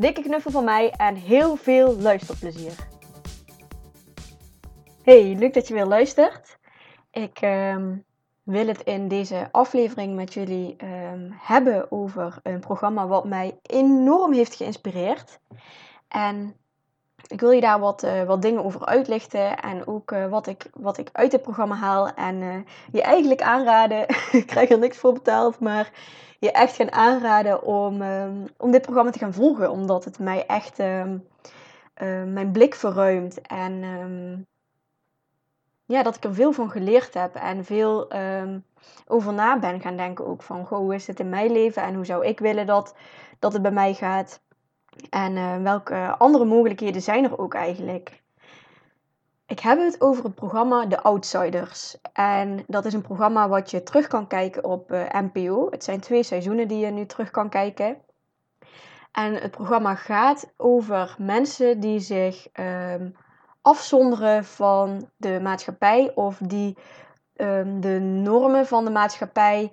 Dikke knuffel van mij en heel veel luisterplezier. Hey, leuk dat je weer luistert. Ik ehm, wil het in deze aflevering met jullie ehm, hebben over een programma wat mij enorm heeft geïnspireerd. En ik wil je daar wat, uh, wat dingen over uitlichten en ook uh, wat, ik, wat ik uit dit programma haal. En uh, je eigenlijk aanraden, ik krijg er niks voor betaald, maar je echt gaan aanraden om, um, om dit programma te gaan volgen. Omdat het mij echt um, mijn blik verruimt. En um, ja, dat ik er veel van geleerd heb en veel over na ben gaan denken ook. Van, goh, hoe is het in mijn leven en hoe zou ik willen dat, dat het bij mij gaat. En uh, welke andere mogelijkheden zijn er ook eigenlijk? Ik heb het over het programma The Outsiders. En dat is een programma wat je terug kan kijken op uh, NPO. Het zijn twee seizoenen die je nu terug kan kijken. En het programma gaat over mensen die zich um, afzonderen van de maatschappij of die um, de normen van de maatschappij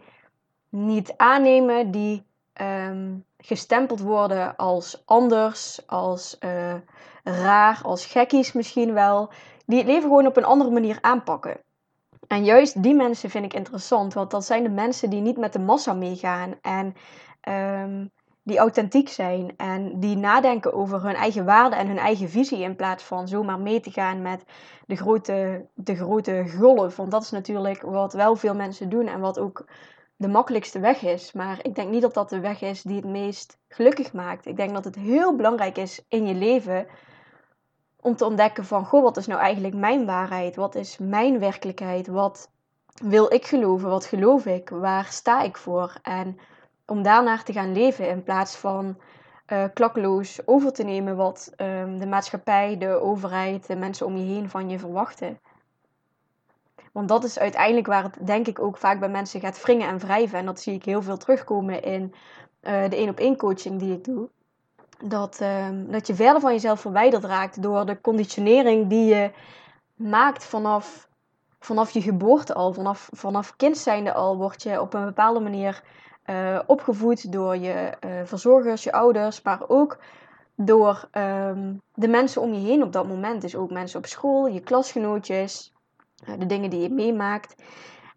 niet aannemen, die um, gestempeld worden als anders, als uh, raar, als gekkies misschien wel, die het leven gewoon op een andere manier aanpakken. En juist die mensen vind ik interessant, want dat zijn de mensen die niet met de massa meegaan en um, die authentiek zijn en die nadenken over hun eigen waarde en hun eigen visie in plaats van zomaar mee te gaan met de grote, de grote golf. Want dat is natuurlijk wat wel veel mensen doen en wat ook de makkelijkste weg is. Maar ik denk niet dat dat de weg is die het meest gelukkig maakt. Ik denk dat het heel belangrijk is in je leven om te ontdekken van, goh, wat is nou eigenlijk mijn waarheid? Wat is mijn werkelijkheid? Wat wil ik geloven? Wat geloof ik? Waar sta ik voor? En om daarnaar te gaan leven in plaats van uh, klakloos over te nemen wat um, de maatschappij, de overheid, de mensen om je heen van je verwachten. Want dat is uiteindelijk waar het denk ik ook vaak bij mensen gaat wringen en wrijven. En dat zie ik heel veel terugkomen in uh, de één op één coaching die ik doe. Dat, uh, dat je verder van jezelf verwijderd raakt door de conditionering die je maakt vanaf, vanaf je geboorte al. Vanaf, vanaf kind zijnde al word je op een bepaalde manier uh, opgevoed door je uh, verzorgers, je ouders, maar ook door um, de mensen om je heen op dat moment. Dus ook mensen op school, je klasgenootjes, uh, de dingen die je meemaakt.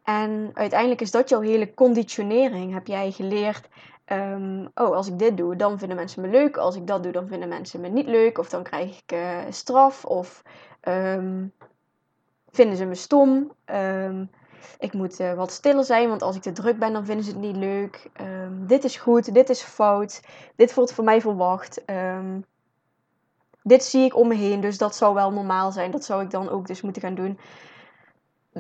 En uiteindelijk is dat jouw hele conditionering. Heb jij geleerd, um, oh, als ik dit doe, dan vinden mensen me leuk. Als ik dat doe, dan vinden mensen me niet leuk. Of dan krijg ik straf. Of um, vinden ze me stom. Ik moet uh, wat stiller zijn, want als ik te druk ben, dan vinden ze het niet leuk. Dit is goed, dit is fout. Dit wordt van mij verwacht. Dit zie ik om me heen, dus dat zou wel normaal zijn. Dat zou ik dan ook dus moeten gaan doen.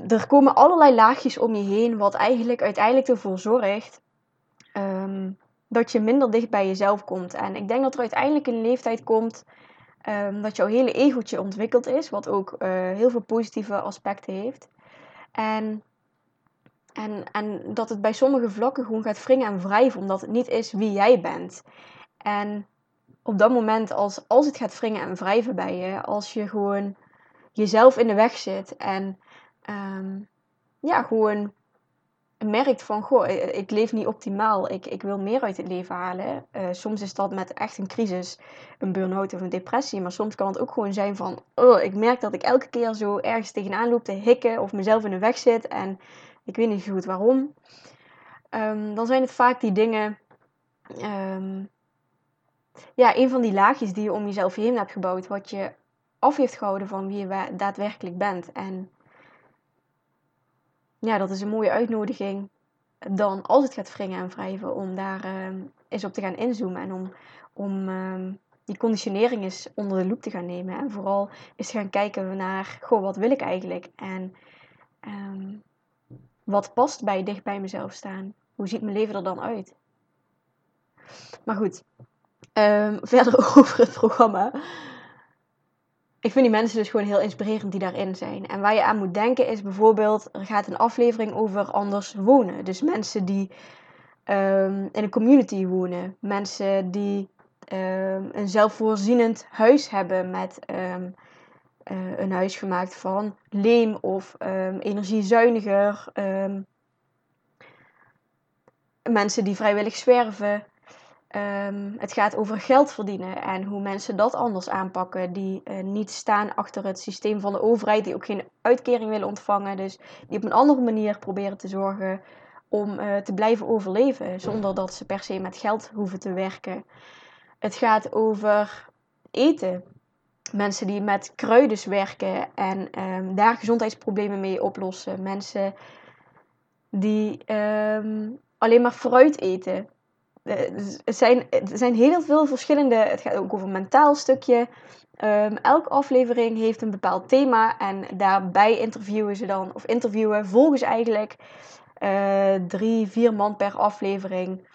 Er komen allerlei laagjes om je heen, wat eigenlijk uiteindelijk ervoor zorgt um, dat je minder dicht bij jezelf komt. En ik denk dat er uiteindelijk een leeftijd komt dat jouw hele egootje ontwikkeld is, wat ook uh, heel veel positieve aspecten heeft. En en, en dat het bij sommige vlakken gewoon gaat wringen en wrijven, omdat het niet is wie jij bent. En op dat moment, als, als het gaat wringen en wrijven bij je, als je gewoon jezelf in de weg zit en um, ja, gewoon merkt van, goh, ik leef niet optimaal, ik, ik wil meer uit het leven halen. Uh, soms is dat met echt een crisis, een burn-out of een depressie, maar soms kan het ook gewoon zijn van, oh, ik merk dat ik elke keer zo ergens tegenaan loop te hikken of mezelf in de weg zit en ik weet niet goed waarom. Um, dan zijn het vaak die dingen. Um, ja, een van die laagjes die je om jezelf heen hebt gebouwd, wat je af heeft gehouden van wie je daadwerkelijk bent. En ja, dat is een mooie uitnodiging dan als het gaat wringen en wrijven, om daar um, eens op te gaan inzoomen en om, om um, die conditionering eens onder de loep te gaan nemen. En vooral eens gaan kijken naar, goh, wat wil ik eigenlijk? En um, wat past bij dicht bij mezelf staan? Hoe ziet mijn leven er dan uit? Maar goed, verder over het programma. Ik vind die mensen dus gewoon heel inspirerend die daarin zijn. En waar je aan moet denken is bijvoorbeeld, er gaat een aflevering over anders wonen. Dus mensen die um, in een community wonen. Mensen die um, een zelfvoorzienend huis hebben met um, uh, een huis gemaakt van leem of energiezuiniger. mensen die vrijwillig zwerven. Um, het gaat over geld verdienen en hoe mensen dat anders aanpakken. Die uh, niet staan achter het systeem van de overheid, die ook geen uitkering willen ontvangen. Dus die op een andere manier proberen te zorgen om uh, te blijven overleven. Zonder dat ze per se met geld hoeven te werken. Het gaat over eten. Mensen die met kruiden werken en um, daar gezondheidsproblemen mee oplossen. Mensen die um, alleen maar fruit eten er eh, zijn, er zijn heel veel verschillende. Het gaat ook over een mentaal stukje. Um, elke aflevering heeft een bepaald thema en daarbij interviewen ze dan, of interviewen volgen ze eigenlijk uh, drie, vier man per aflevering.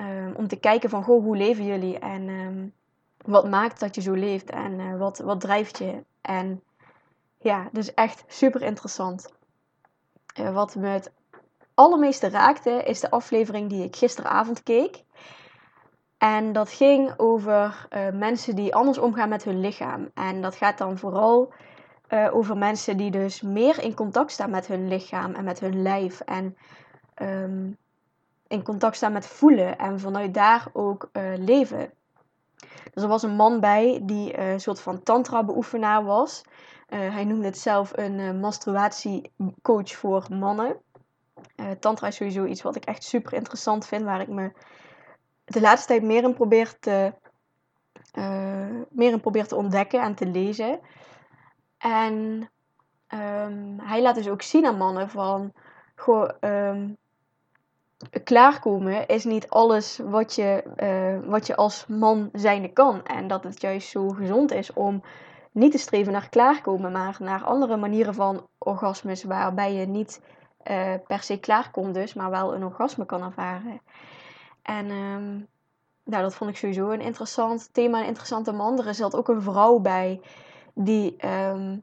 Um, om te kijken van, goh, hoe leven jullie en um, wat maakt dat je zo leeft en uh, wat, wat drijft je. En ja, dus echt super interessant. Wat me het allermeeste raakte, is de aflevering die ik gisteravond keek. En dat ging over uh, mensen die anders omgaan met hun lichaam. En dat gaat dan vooral uh, over mensen die dus meer in contact staan met hun lichaam en met hun lijf. En um, in contact staan met voelen en vanuit daar ook uh, leven. Dus er was een man bij die een soort van tantra-beoefenaar was. hij noemde het zelf een masturbatiecoach voor mannen. Uh, tantra is sowieso iets wat ik echt super interessant vind, waar ik me de laatste tijd meer in probeer te, uh, meer in probeer te ontdekken en te lezen. En um, hij laat dus ook zien aan mannen van, um, klaarkomen is niet alles wat je, uh, wat je als man zijnde kan. En dat het juist zo gezond is om niet te streven naar klaarkomen, maar naar andere manieren van orgasmes waarbij je niet uh, per se klaar komt dus, maar wel een orgasme kan ervaren. En um, nou, dat vond ik sowieso een interessant thema, een interessante man. Er zat ook een vrouw bij die um,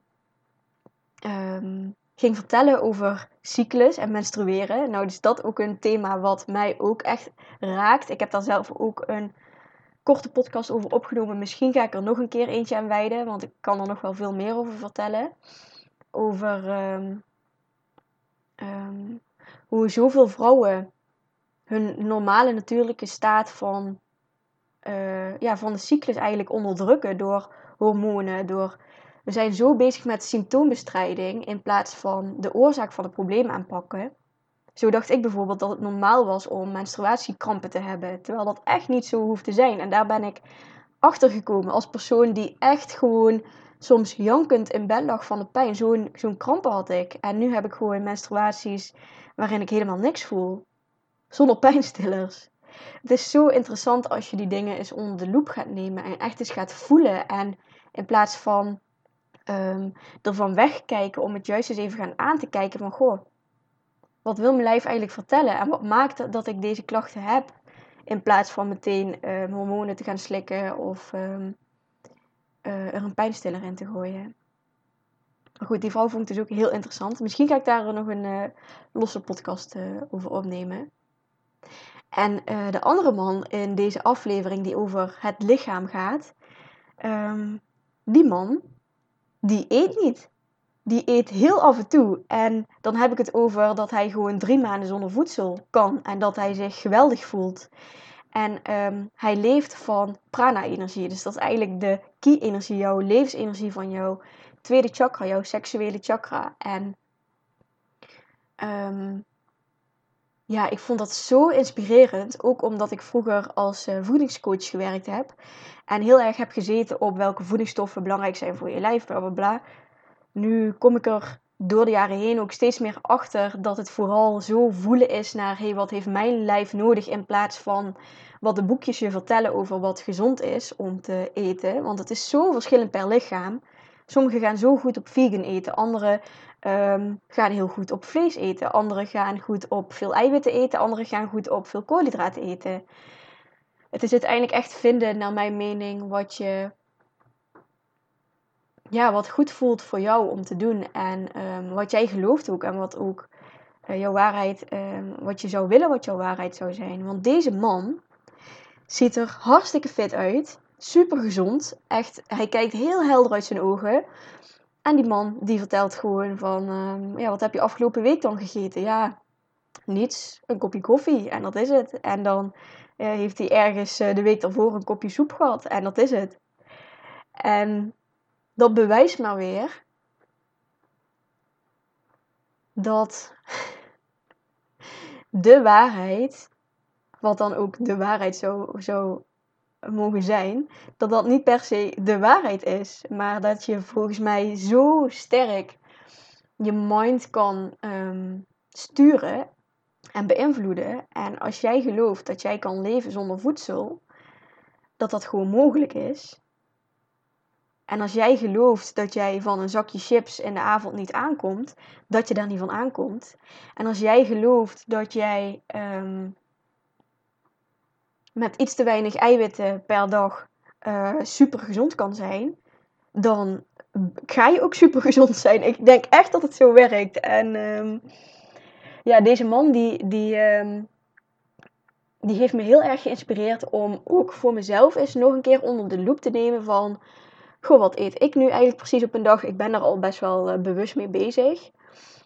um, ging vertellen over cyclus en menstrueren. Nou, dus dat ook een thema wat mij ook echt raakt. Ik heb daar zelf ook een korte podcast over opgenomen. Misschien ga ik er nog een keer eentje aan wijden, want ik kan er nog wel veel meer over vertellen. Over um, hoe zoveel vrouwen hun normale natuurlijke staat van, uh, ja, van de cyclus eigenlijk onderdrukken door hormonen. Door, we zijn zo bezig met symptoombestrijding in plaats van de oorzaak van het probleem aanpakken. Zo dacht ik bijvoorbeeld dat het normaal was om menstruatiekrampen te hebben, terwijl dat echt niet zo hoeft te zijn. En daar ben ik achter gekomen als persoon die echt gewoon soms jankend in bed lag van de pijn. Zo'n zo'n krampen had ik. En nu heb ik gewoon menstruaties waarin ik helemaal niks voel. Zonder pijnstillers. Het is zo interessant als je die dingen eens onder de loep gaat nemen en echt eens gaat voelen. En in plaats van um, ervan wegkijken om het juist eens even gaan aan te kijken van goh, wat wil mijn lijf eigenlijk vertellen en wat maakt dat ik deze klachten heb? In plaats van meteen um, hormonen te gaan slikken of uh, een pijnstiller in te gooien. Maar goed, die vrouw vond ik dus ook heel interessant. Misschien ga ik daar nog een uh, losse podcast uh, over opnemen. En de andere man in deze aflevering die over het lichaam gaat, um, die man, die eet niet. Die eet heel af en toe. En dan heb ik het over dat hij gewoon drie maanden zonder voedsel kan. En dat hij zich geweldig voelt. En um, hij leeft van prana-energie. Dus dat is eigenlijk de ki-energie, jouw levensenergie van jouw tweede chakra, jouw seksuele chakra. En um, ja, ik vond dat zo inspirerend. Ook omdat ik vroeger als uh, voedingscoach gewerkt heb. En heel erg heb gezeten op welke voedingsstoffen belangrijk zijn voor je lijf, bla bla bla. Nu kom ik er door de jaren heen ook steeds meer achter dat het vooral zo voelen is naar hey, wat heeft mijn lijf nodig in plaats van wat de boekjes je vertellen over wat gezond is om te eten. Want het is zo verschillend per lichaam. Sommigen gaan zo goed op vegan eten, anderen um, gaan heel goed op vlees eten, anderen gaan goed op veel eiwitten eten, anderen gaan goed op veel koolhydraten eten. Het is uiteindelijk echt vinden, naar mijn mening, wat je ja, wat goed voelt voor jou om te doen. En ehm, wat jij gelooft ook. En wat ook uh, jouw waarheid, ehm, wat je zou willen, wat jouw waarheid zou zijn. Want deze man ziet er hartstikke fit uit. Super gezond. Echt, hij kijkt heel helder uit zijn ogen. En die man die vertelt gewoon van, ehm, ja, wat heb je afgelopen week dan gegeten? Ja, niets. Een kopje koffie en dat is het. En dan uh, heeft hij ergens uh, de week daarvoor een kopje soep gehad en dat is het. En dat bewijst maar weer dat de waarheid, wat dan ook de waarheid zou, zou mogen zijn, dat dat niet per se de waarheid is, maar dat je volgens mij zo sterk je mind kan um, sturen en beïnvloeden. En als jij gelooft dat jij kan leven zonder voedsel, dat dat gewoon mogelijk is. En als jij gelooft dat jij van een zakje chips in de avond niet aankomt, dat je daar niet van aankomt. En als jij gelooft dat jij um, met iets te weinig eiwitten per dag uh, super gezond kan zijn, dan ga je ook super gezond zijn. Ik denk echt dat het zo werkt. En um, ja, deze man die, die, um, die heeft me heel erg geïnspireerd om ook voor mezelf eens nog een keer onder de loep te nemen van... Goh, wat eet ik nu eigenlijk precies op een dag? Ik ben daar al best wel uh, bewust mee bezig.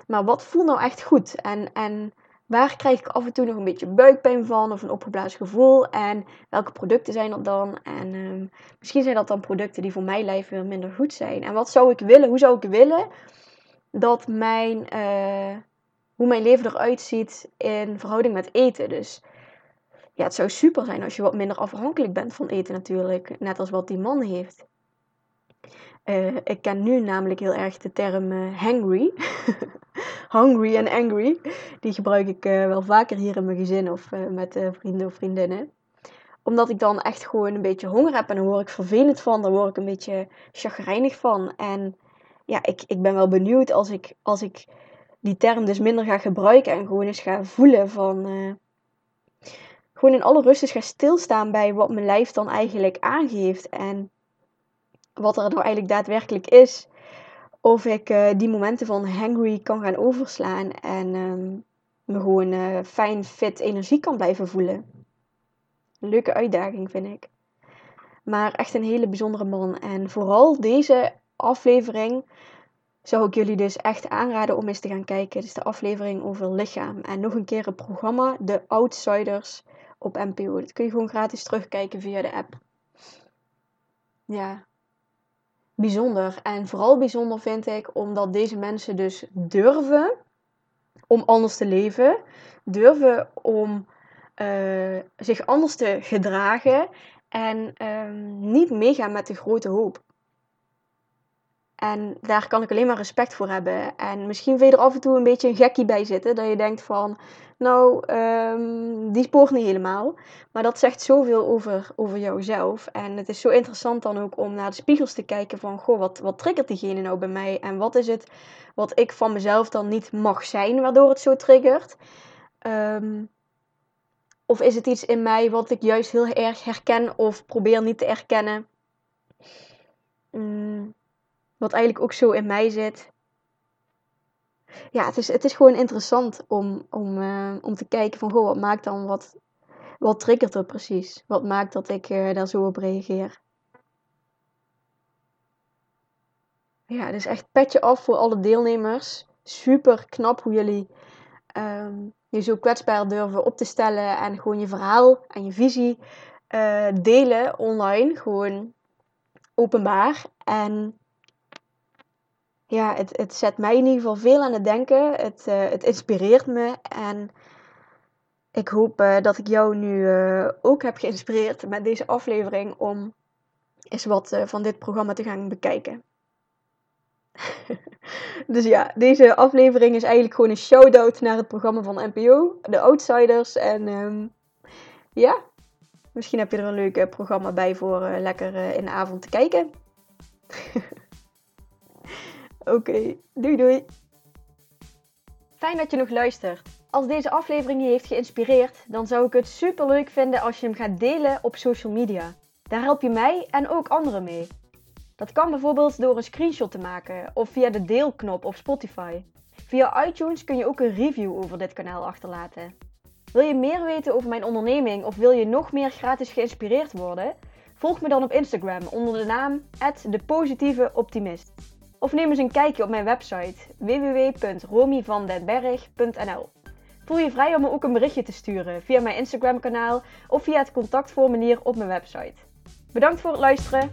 Maar wat voelt nou echt goed? En, en waar krijg ik af en toe nog een beetje buikpijn van of een opgeblazen gevoel? En welke producten zijn dat dan? En um, misschien zijn dat dan producten die voor mijn lijf weer minder goed zijn. En wat zou ik willen? Hoe zou ik willen dat mijn, uh, hoe mijn leven eruit ziet in verhouding met eten? Dus ja, het zou super zijn als je wat minder afhankelijk bent van eten natuurlijk. Net als wat die man heeft. Uh, ik ken nu namelijk heel erg de term uh, hangry. hungry en angry. Die gebruik ik uh, wel vaker hier in mijn gezin of met vrienden of vriendinnen. Omdat ik dan echt gewoon een beetje honger heb en dan word ik vervelend van. Dan word ik een beetje chagrijnig van. En ja, ik, ik ben wel benieuwd als ik, als ik die term dus minder ga gebruiken en gewoon eens ga voelen van gewoon in alle rust eens ga stilstaan bij wat mijn lijf dan eigenlijk aangeeft. En wat er nou eigenlijk daadwerkelijk is. Of ik uh, die momenten van hangry kan gaan overslaan en um, me gewoon uh, fijn, fit, energie kan blijven voelen. leuke uitdaging vind ik. Maar echt een hele bijzondere man. En vooral deze aflevering zou ik jullie dus echt aanraden om eens te gaan kijken. Het is de aflevering over lichaam. En nog een keer het programma The Outsiders op NPO. Dat kun je gewoon gratis terugkijken via de app. Ja, bijzonder. En vooral bijzonder vind ik omdat deze mensen dus durven om anders te leven, durven om uh, zich anders te gedragen en um, niet meegaan met de grote hoop. En daar kan ik alleen maar respect voor hebben. En misschien vind je er af en toe een beetje een gekkie bij zitten. Dat je denkt van, nou, um, die spoort niet helemaal. Maar dat zegt zoveel over, over jouzelf. En het is zo interessant dan ook om naar de spiegels te kijken van... Goh, wat, wat triggert diegene nou bij mij? En wat is het wat ik van mezelf dan niet mag zijn, waardoor het zo triggert? Um, of is het iets in mij wat ik juist heel erg herken of probeer niet te erkennen? Mm, wat eigenlijk ook zo in mij zit ja, het is, het is gewoon interessant om, om, uh, om te kijken van, goh, wat maakt dan, wat, wat triggert er precies? Wat maakt dat ik uh, daar zo op reageer? Ja, dus echt petje af voor alle deelnemers. Super knap hoe jullie um, je zo kwetsbaar durven op te stellen en gewoon je verhaal en je visie uh, delen online. Gewoon openbaar. En ja, het, het zet mij in ieder geval veel aan het denken. Het, uh, het inspireert me. En ik hoop uh, dat ik jou nu uh, ook heb geïnspireerd met deze aflevering om eens wat van dit programma te gaan bekijken. dus ja, deze aflevering is eigenlijk gewoon een shout-out naar het programma van NPO, de Outsiders. En um, ja, misschien heb je er een leuk programma bij voor lekker in de avond te kijken. Oké, doei doei. Fijn dat je nog luistert. Als deze aflevering je heeft geïnspireerd, dan zou ik het super leuk vinden als je hem gaat delen op social media. Daar help je mij en ook anderen mee. Dat kan bijvoorbeeld door een screenshot te maken of via de deelknop op Spotify. Via iTunes kun je ook een review over dit kanaal achterlaten. Wil je meer weten over mijn onderneming of wil je nog meer gratis geïnspireerd worden? Volg me dan op Instagram onder de naam @depositieveoptimist. Of neem eens een kijkje op mijn website www.romyvandenberg.nl. Voel je vrij om me ook een berichtje te sturen via mijn Instagram kanaal of via het contactformulier op mijn website. Bedankt voor het luisteren.